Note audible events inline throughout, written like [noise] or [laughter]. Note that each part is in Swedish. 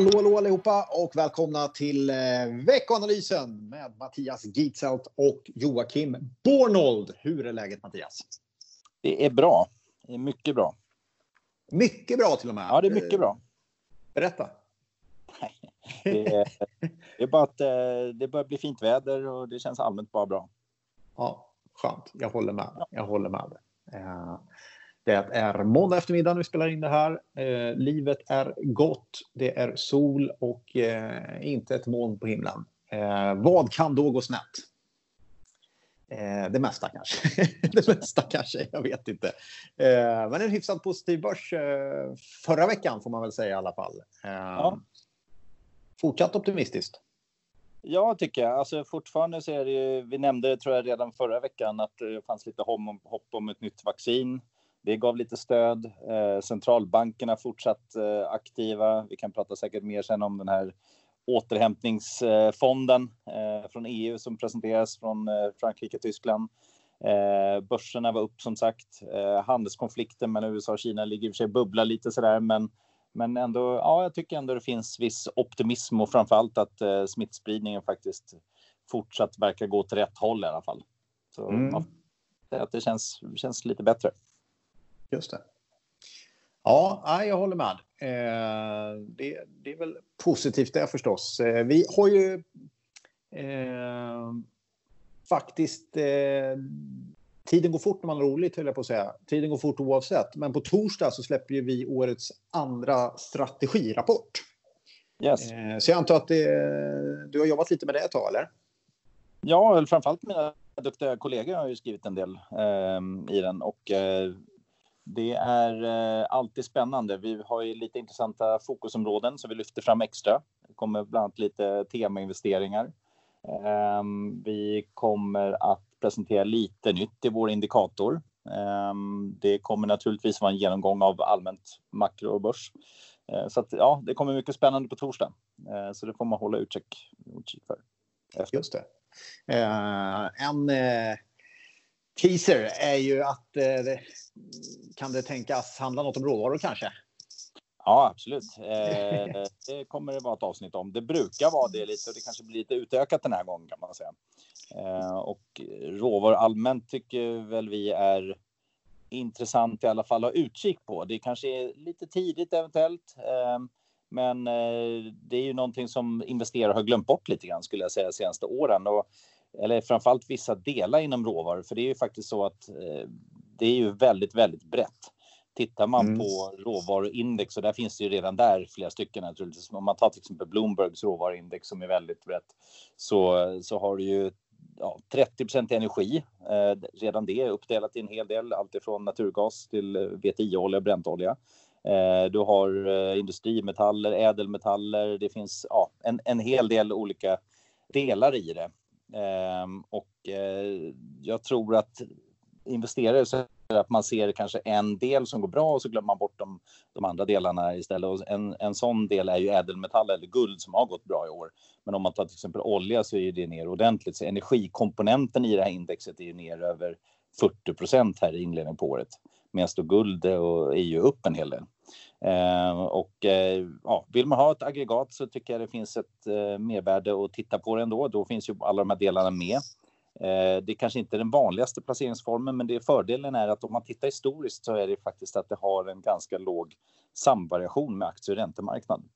Hallå, hallå allihopa och välkomna till eh, veckoanalysen med Mattias Gitzelt och Joakim Bornold. Hur är läget Mattias? Det är bra. Det är mycket bra. Mycket bra till och med. Ja, det är mycket bra. Berätta. Det är, det är bara att eh, det börjar bli fint väder och det känns allmänt bara bra. Ja, skönt. Jag håller med. Jag håller med. Det är måndag eftermiddag när vi spelar in det här. Eh, livet är gott. Det är sol och eh, inte ett moln på himlen. Eh, vad kan då gå snett? Eh, det mesta kanske. [laughs] det mesta kanske, jag vet inte. Eh, men en hyfsat positiv börs eh, förra veckan får man väl säga i alla fall. Ja. Fortsatt optimistiskt. Ja, tycker jag. Alltså, fortfarande så är det ju, vi nämnde tror jag redan förra veckan att det fanns lite hopp om ett nytt vaccin. Det gav lite stöd. Eh, centralbankerna fortsatt eh, aktiva. Vi kan prata säkert mer sen om den här återhämtningsfonden eh, från EU som presenteras från eh, Frankrike och Tyskland. Eh, börserna var upp som sagt. Eh, handelskonflikten mellan USA och Kina ligger i och för sig bubbla lite sådär, men men ändå, ja, jag tycker ändå det finns viss optimism och framför allt att eh, smittspridningen faktiskt fortsatt verkar gå till rätt håll i alla fall. Så mm. ja, det känns, känns lite bättre. Just det. Ja, jag håller med. Eh, det, det, är väl positivt det förstås. Eh, vi har ju eh, faktiskt... Eh, tiden går fort när man har roligt, höll jag på att säga. Tiden går fort oavsett. Men på torsdag så släpper vi årets andra strategirapport. Yes. Eh, så jag antar att det, du har jobbat lite med det ett tag, eller? Ja, framförallt mina duktiga kollegor har ju skrivit en del eh, i den och eh, det är eh, alltid spännande. Vi har ju lite intressanta fokusområden som vi lyfter fram extra. Det kommer bland annat lite temainvesteringar. Eh, vi kommer att presentera lite nytt i vår indikator. Eh, det kommer naturligtvis vara en genomgång av allmänt makro och börs. Eh, så att, ja, det kommer mycket spännande på torsdag. Eh, så det får man hålla utkik, utkik för. Efter. Just det. Ehm, eh, en teaser är ju att eh, kan det tänkas handla något om råvaror kanske? Ja, absolut. Eh, det kommer det vara ett avsnitt om. Det brukar vara det lite och det kanske blir lite utökat den här gången kan man säga. Eh, och råvaror allmänt tycker väl vi är intressant i alla fall att ha utkik på. Det kanske är lite tidigt eventuellt. Eh, men eh, det är ju någonting som investerare har glömt bort lite grann skulle jag säga senaste åren. Och eller framförallt vissa delar inom råvaror, för det är ju faktiskt så att eh, det är ju väldigt, väldigt brett. Tittar man mm. på råvaruindex och där finns det ju redan där flera stycken naturligtvis. Om man tar till exempel Bloombergs råvaruindex som är väldigt brett så, så har du ju ja, 30% energi. Eh, redan det är uppdelat i en hel del, alltifrån naturgas till eh, VTI-olja och bräntolja. Eh, du har eh, industrimetaller, ädelmetaller. Det finns ja, en, en hel del olika delar i det. Ehm, och eh, jag tror att investerare så att man ser kanske en del som går bra och så glömmer man bort de, de andra delarna istället. Och en, en sån del är ju ädelmetall eller guld som har gått bra i år. Men om man tar till exempel olja så är det ner ordentligt. Så energikomponenten i det här indexet är ju ner över 40 procent här i inledningen på året. Medan då guld är ju upp en hel del. Eh, och eh, ja, vill man ha ett aggregat så tycker jag det finns ett eh, mervärde att titta på det ändå. Då finns ju alla de här delarna med. Eh, det är kanske inte är den vanligaste placeringsformen, men det fördelen är att om man tittar historiskt så är det faktiskt att det har en ganska låg samvariation med aktie och räntemarknaden.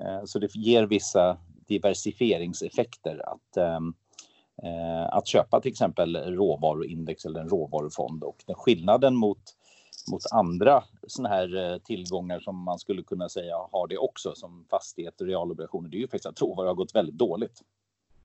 Eh, så det ger vissa diversifieringseffekter att ehm, eh, att köpa till exempel råvaruindex eller en råvarufond och den skillnaden mot mot andra såna här eh, tillgångar som man skulle kunna säga har det också som fastigheter och realobligationer. Det är ju faktiskt att råvaror har gått väldigt dåligt.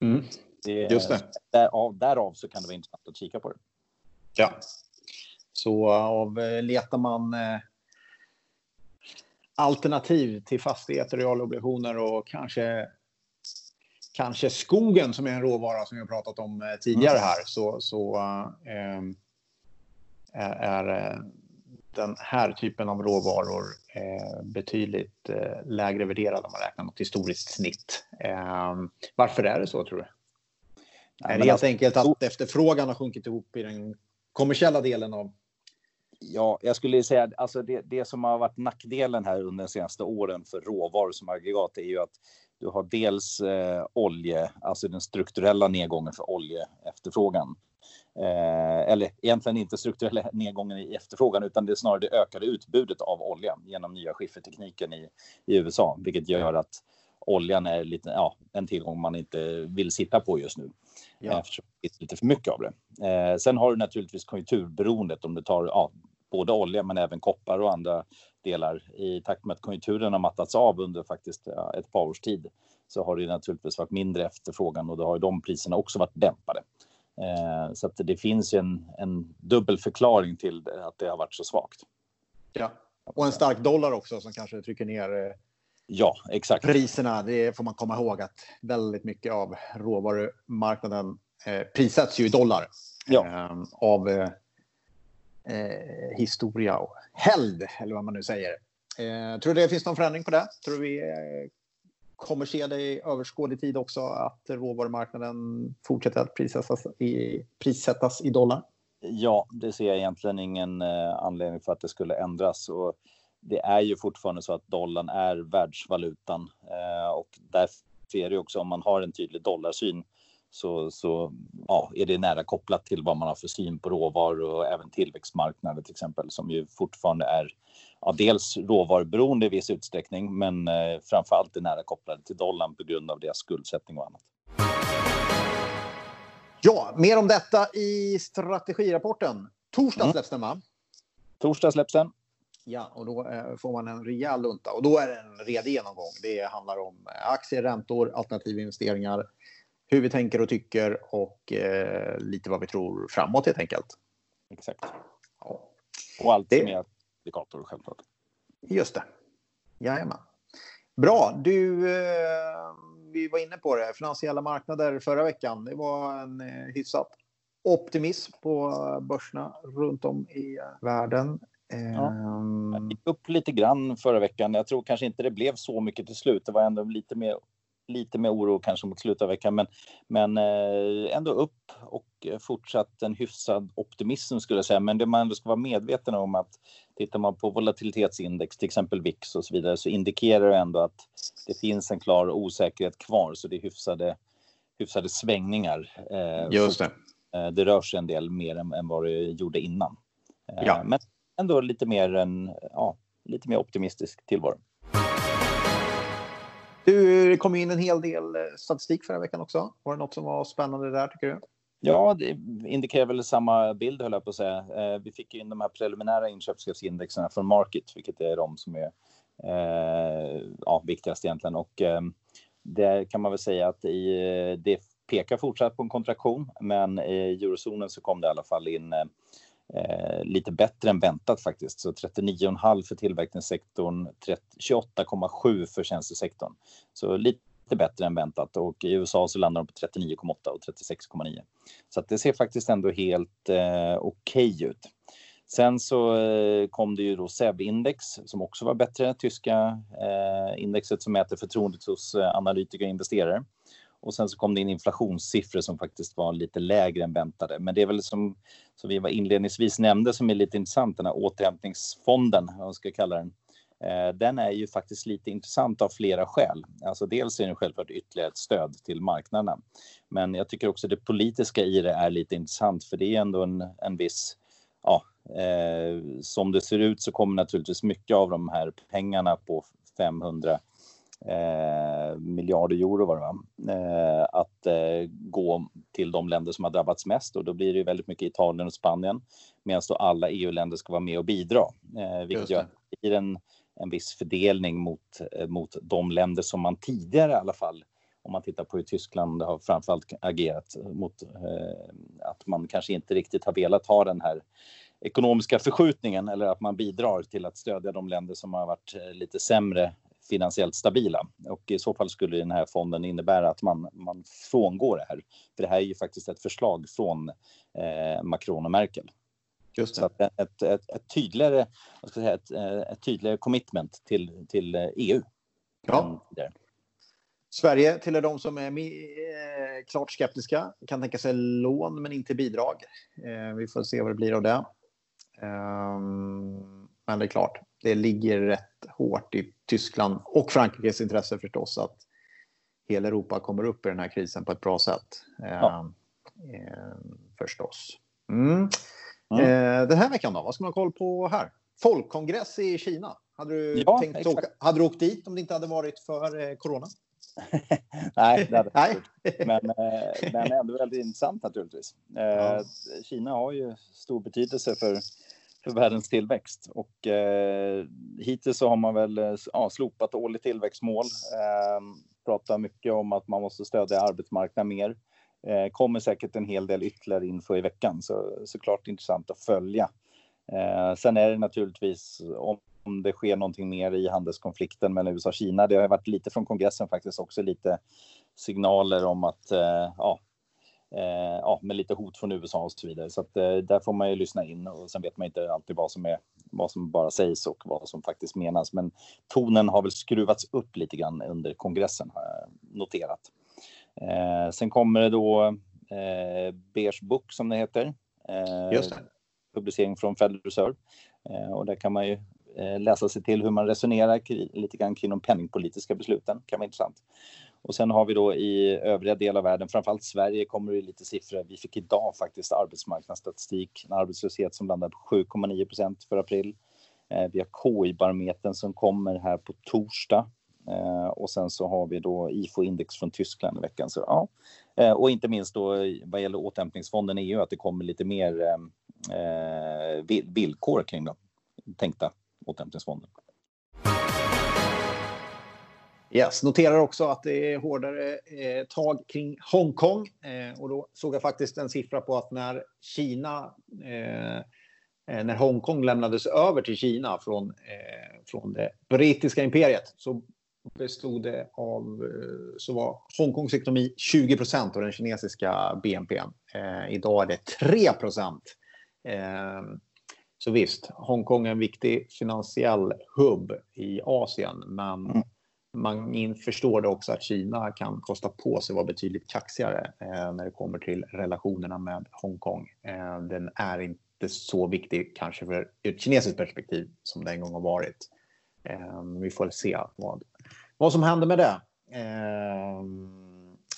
Mm. Det, Just det. Därav, därav så kan det vara intressant att kika på det. Ja, så av, eh, letar man eh, alternativ till fastigheter, realobligationer och kanske kanske skogen som är en råvara som vi har pratat om tidigare mm. här så, så är, är den här typen av råvaror eh, betydligt eh, lägre värderade om man räknar mot historiskt snitt. Eh, varför är det så tror du? Ja, är det helt alltså, enkelt att efterfrågan har sjunkit ihop i den kommersiella delen av Ja, jag skulle säga alltså det, det som har varit nackdelen här under de senaste åren för råvaror som aggregat är ju att du har dels eh, olje, alltså den strukturella nedgången för oljeefterfrågan. Eh, eller egentligen inte strukturella nedgången i efterfrågan, utan det är snarare det ökade utbudet av olja genom nya skiffertekniken i, i USA, vilket gör att oljan är lite, ja, en tillgång man inte vill sitta på just nu. Ja. Eftersom det är lite för mycket av det. Eh, sen har du naturligtvis konjunkturberoendet om du tar ja, både olja men även koppar och andra delar. I takt med att konjunkturen har mattats av under faktiskt ett par års tid så har det naturligtvis varit mindre efterfrågan och då har de priserna också varit dämpade. Eh, så att det finns en, en dubbel förklaring till att det har varit så svagt. Ja, och en stark dollar också som kanske trycker ner eh, Ja, exakt. Priserna, det får man komma ihåg att väldigt mycket av råvarumarknaden eh, prissätts ju i dollar. Ja. Eh, av eh, eh, historia och helgd, eller vad man nu säger. Eh, tror du det finns någon förändring på det? Tror du vi eh, kommer se det i överskådlig tid också att råvarumarknaden fortsätter att prissättas i, prissättas i dollar? Ja, det ser jag egentligen ingen eh, anledning för att det skulle ändras. Och det är ju fortfarande så att dollarn är världsvalutan eh, och därför är det också om man har en tydlig dollarsyn så, så ja, är det nära kopplat till vad man har för syn på råvaror och även tillväxtmarknader till exempel som ju fortfarande är ja, dels råvaruberoende i viss utsträckning men eh, framför allt är nära kopplade till dollarn på grund av deras skuldsättning och annat. Ja, mer om detta i strategirapporten. Torsdag mm. släpps den va? Torsdag släpps den. Ja, och då eh, får man en rejäl lunta och då är det en redig genomgång. Det handlar om eh, aktier, räntor, alternativa investeringar, hur vi tänker och tycker och eh, lite vad vi tror framåt helt enkelt. Exakt. Ja. Och allt det... med indikatorer självklart. Just det. Jajamän. Bra. Du, eh, vi var inne på det. Finansiella marknader förra veckan. Det var en eh, hyfsat optimism på börserna runt om i världen. Ja. Um... gick upp lite grann förra veckan. Jag tror kanske inte det blev så mycket till slut. Det var ändå lite mer, lite mer oro kanske mot slutet av veckan, men, men eh, ändå upp och fortsatt en hyfsad optimism skulle jag säga. Men det man ändå ska vara medveten om att tittar man på volatilitetsindex, till exempel VIX och så vidare, så indikerar det ändå att det finns en klar osäkerhet kvar, så det är hyfsade, hyfsade svängningar. Eh, Just det. Eh, det rör sig en del mer än, än vad det gjorde innan. Ja. Men ändå lite mer, en, ja, lite mer optimistisk tillvaro. Du, det kom in en hel del eh, statistik förra veckan också. Var det något som var spännande där tycker du? Ja, det indikerar väl samma bild höll jag på att säga. Eh, vi fick in de här preliminära inköpschefsindexen från Market, vilket är de som är eh, ja, viktigast egentligen. Och eh, där kan man väl säga att i, eh, det pekar fortsatt på en kontraktion, men i eurozonen så kom det i alla fall in eh, eh, lite bättre än väntat faktiskt. Så 39,5 för tillverkningssektorn, 28,7 för tjänstesektorn. Så lite bättre än väntat och i USA så landar de på 39,8 och 36,9. Så att det ser faktiskt ändå helt eh, okej okay ut. Sen så eh, kom det ju då SEB-index som också var bättre, tyska eh, indexet som mäter förtroendet hos eh, analytiker och investerare. Och sen så kom det in inflationssiffror som faktiskt var lite lägre än väntade. Men det är väl som, som vi var inledningsvis nämnde som är lite intressant, den här återhämtningsfonden, vad man ska kalla den. Eh, den är ju faktiskt lite intressant av flera skäl. Alltså dels är den självklart ytterligare ett stöd till marknaderna. Men jag tycker också det politiska i det är lite intressant för det är ändå en, en viss ja, eh, som det ser ut så kommer naturligtvis mycket av de här pengarna på 500 eh, miljarder euro var det va? Eh, att eh, gå till de länder som har drabbats mest och då blir det väldigt mycket Italien och Spanien medan då alla EU-länder ska vara med och bidra. Eh, vilket gör att det blir en, en viss fördelning mot, eh, mot de länder som man tidigare i alla fall om man tittar på hur Tyskland har framförallt agerat mot att man kanske inte riktigt har velat ha den här ekonomiska förskjutningen eller att man bidrar till att stödja de länder som har varit lite sämre finansiellt stabila. Och i så fall skulle den här fonden innebära att man, man frångår det här. För det här är ju faktiskt ett förslag från eh, Macron och Merkel. Just det. Så att ett, ett, ett, tydligare, vad ska jag säga, ett, ett tydligare commitment till, till EU. Eh, e ja. Sverige tillhör de som är eh, klart skeptiska, kan tänka sig lån men inte bidrag. Eh, vi får se vad det blir av det. Um, men det är klart, det ligger rätt hårt i Tyskland och Frankrikes intresse förstås att hela Europa kommer upp i den här krisen på ett bra sätt. Ja. Um, förstås. Mm. Mm. Uh, den här veckan då, vad ska man ha koll på här? Folkkongress i Kina. Hade du, ja, tänkt åka, hade du åkt dit om det inte hade varit för eh, corona? [laughs] Nej, det hade Nej. Men, eh, men ändå väldigt intressant naturligtvis. Eh, ja. Kina har ju stor betydelse för, för världens tillväxt och eh, hittills så har man väl eh, ja, slopat årligt tillväxtmål. Eh, pratar mycket om att man måste stödja arbetsmarknaden mer. Eh, kommer säkert en hel del ytterligare info i veckan, så såklart intressant att följa. Eh, sen är det naturligtvis om om det sker någonting mer i handelskonflikten mellan USA och Kina. Det har varit lite från kongressen faktiskt också lite signaler om att eh, ja, eh, ja, med lite hot från USA och så vidare. Så att, eh, där får man ju lyssna in och sen vet man inte alltid vad som är vad som bara sägs och vad som faktiskt menas. Men tonen har väl skruvats upp lite grann under kongressen har jag noterat. Eh, sen kommer det då eh, Beige Book som det heter. Eh, Just det. Publicering från Federal Reserve. Eh, och där kan man ju Eh, läsa sig till hur man resonerar lite grann kring de penningpolitiska besluten. kan vara intressant. Och sen har vi då i övriga delar av världen, framförallt Sverige, kommer det lite siffror. Vi fick idag faktiskt arbetsmarknadsstatistik, en arbetslöshet som landar på 7,9 procent för april. Eh, vi har KI-barometern som kommer här på torsdag. Eh, och sen så har vi då IFO-index från Tyskland i veckan. Så, ja. Eh, och inte minst då vad gäller återhämtningsfonden i EU, att det kommer lite mer eh, villkor kring de tänkta återhämtningsfonden. Yes, noterar också att det är hårdare eh, tag kring Hongkong. Eh, och då såg jag faktiskt en siffra på att när Kina, eh, eh när Hongkong lämnades över till Kina från, eh, från det brittiska imperiet så bestod det av, eh, så var Hongkongs ekonomi 20 procent av den kinesiska BNP. Eh, idag är det 3 procent. Så visst, Hongkong är en viktig finansiell hubb i Asien, men mm man förstår det också att Kina kan kosta på sig att vara betydligt kaxigare eh, när det kommer till relationerna med Hongkong. Eh, den är inte så viktig kanske för ett kinesiskt perspektiv som det en gång har varit. Eh, vi får se vad, vad som händer med det. Eh,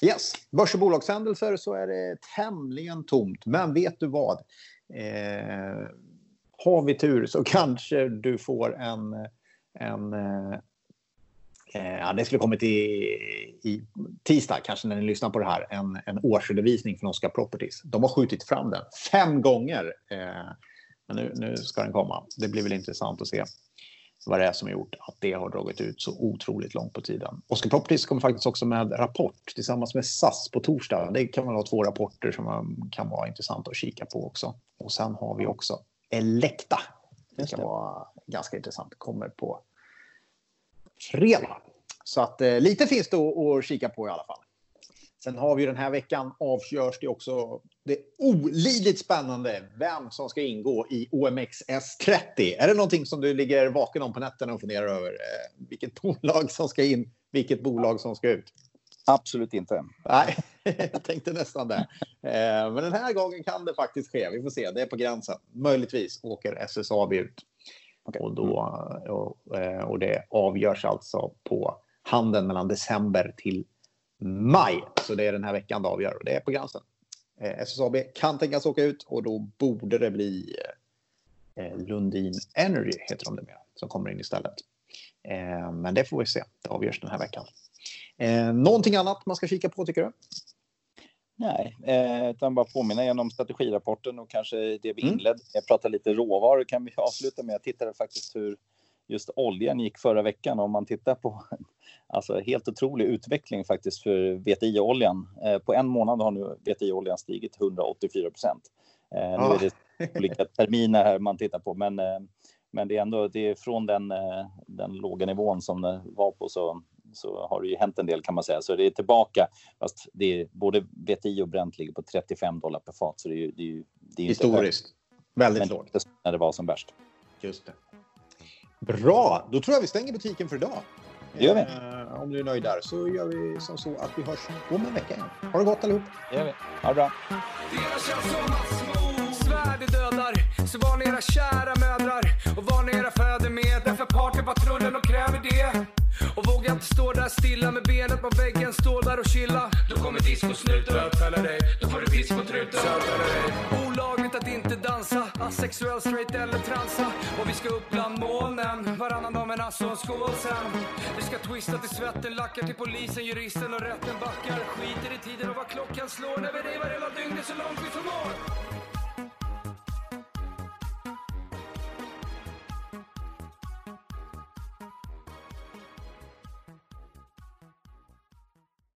yes, börs och bolagshändelser så är det tämligen tomt, men vet du vad? Eh, har vi tur så kanske du får en... en eh, ja, det skulle kommit i, i tisdag, kanske när ni lyssnar på det här, en, en årsredovisning från Oscar Properties. De har skjutit fram den fem gånger. Eh, men nu, nu ska den komma. Det blir väl intressant att se vad det är som har gjort att det har dragit ut så otroligt långt på tiden. Oscar Properties kommer faktiskt också med rapport tillsammans med SAS på torsdag. Det kan vara två rapporter som kan vara intressant att kika på också. Och sen har vi också Elekta. Det ska vara ganska intressant. Kommer på fredag. Så att eh, lite finns det att, kika på i alla fall. Sen har vi den här veckan avgörs det också det olidligt spännande vem som ska ingå i OMX S30. Är det någonting som du ligger vaken om på nätterna och funderar över? Eh, vilket [laughs] bolag som ska in, vilket bolag som ska ut? Absolut inte. Nej, [laughs] jag tänkte nästan det. Eh, men den här gången kan det faktiskt ske. Vi får se. Det är på gränsen. Möjligtvis åker SSAB ut. Okay. Och, då, och, eh, och det avgörs alltså på handeln mellan december till maj. Så det är den här veckan det avgör och det är på gränsen. Eh, SSAB kan tänkas åka ut och då borde det bli Lundin Energy, heter de mer, som kommer in istället. Men det får vi se. Det avgörs den här veckan. Eh, någonting annat man ska kika på tycker du? Nej, eh, utan bara påminna igen om strategirapporten och kanske det vi mm. inledde Jag pratar lite råvaror kan vi [laughs] avsluta med. Jag tittade faktiskt hur just oljan gick förra veckan. Om man tittar på [laughs] alltså helt otrolig utveckling faktiskt för VTI-oljan. Eh, på en månad har nu VTI-oljan stigit 184 procent. Eh, nu är det [laughs] olika terminer här man tittar på, men, men det är ändå det är från den, den låga nivån som det var på så så har det ju hänt en del kan man säga. Så det är tillbaka, fast det är, både VTI och Brent ligger på 35 dollar per fat. Så det är ju, det är ju, det är Historiskt. Väldigt lågt. När det var som värst. Just det. Bra, då tror jag vi stänger butiken för idag. Det gör vi. Eh, om du är nöjd där så gör vi som så att vi hörs om en vecka igen. Ha det gott allihop. Det gör vi. Ha det bra. Så var era kära mödrar Och våga inte stå där stilla med benet på väggen, stå där och chilla. Då kommer discosnuten bötfälla dig. Då får du piss på truten. Olagligt att inte dansa, asexuell, straight eller transa. Och vi ska upp bland molnen, varannan dag men alltså en skål sen. Vi ska twista till svetten, lackar till polisen, juristen och rätten backar. Skiter i tiden och vad klockan slår när vi revar hela dygnet så långt vi får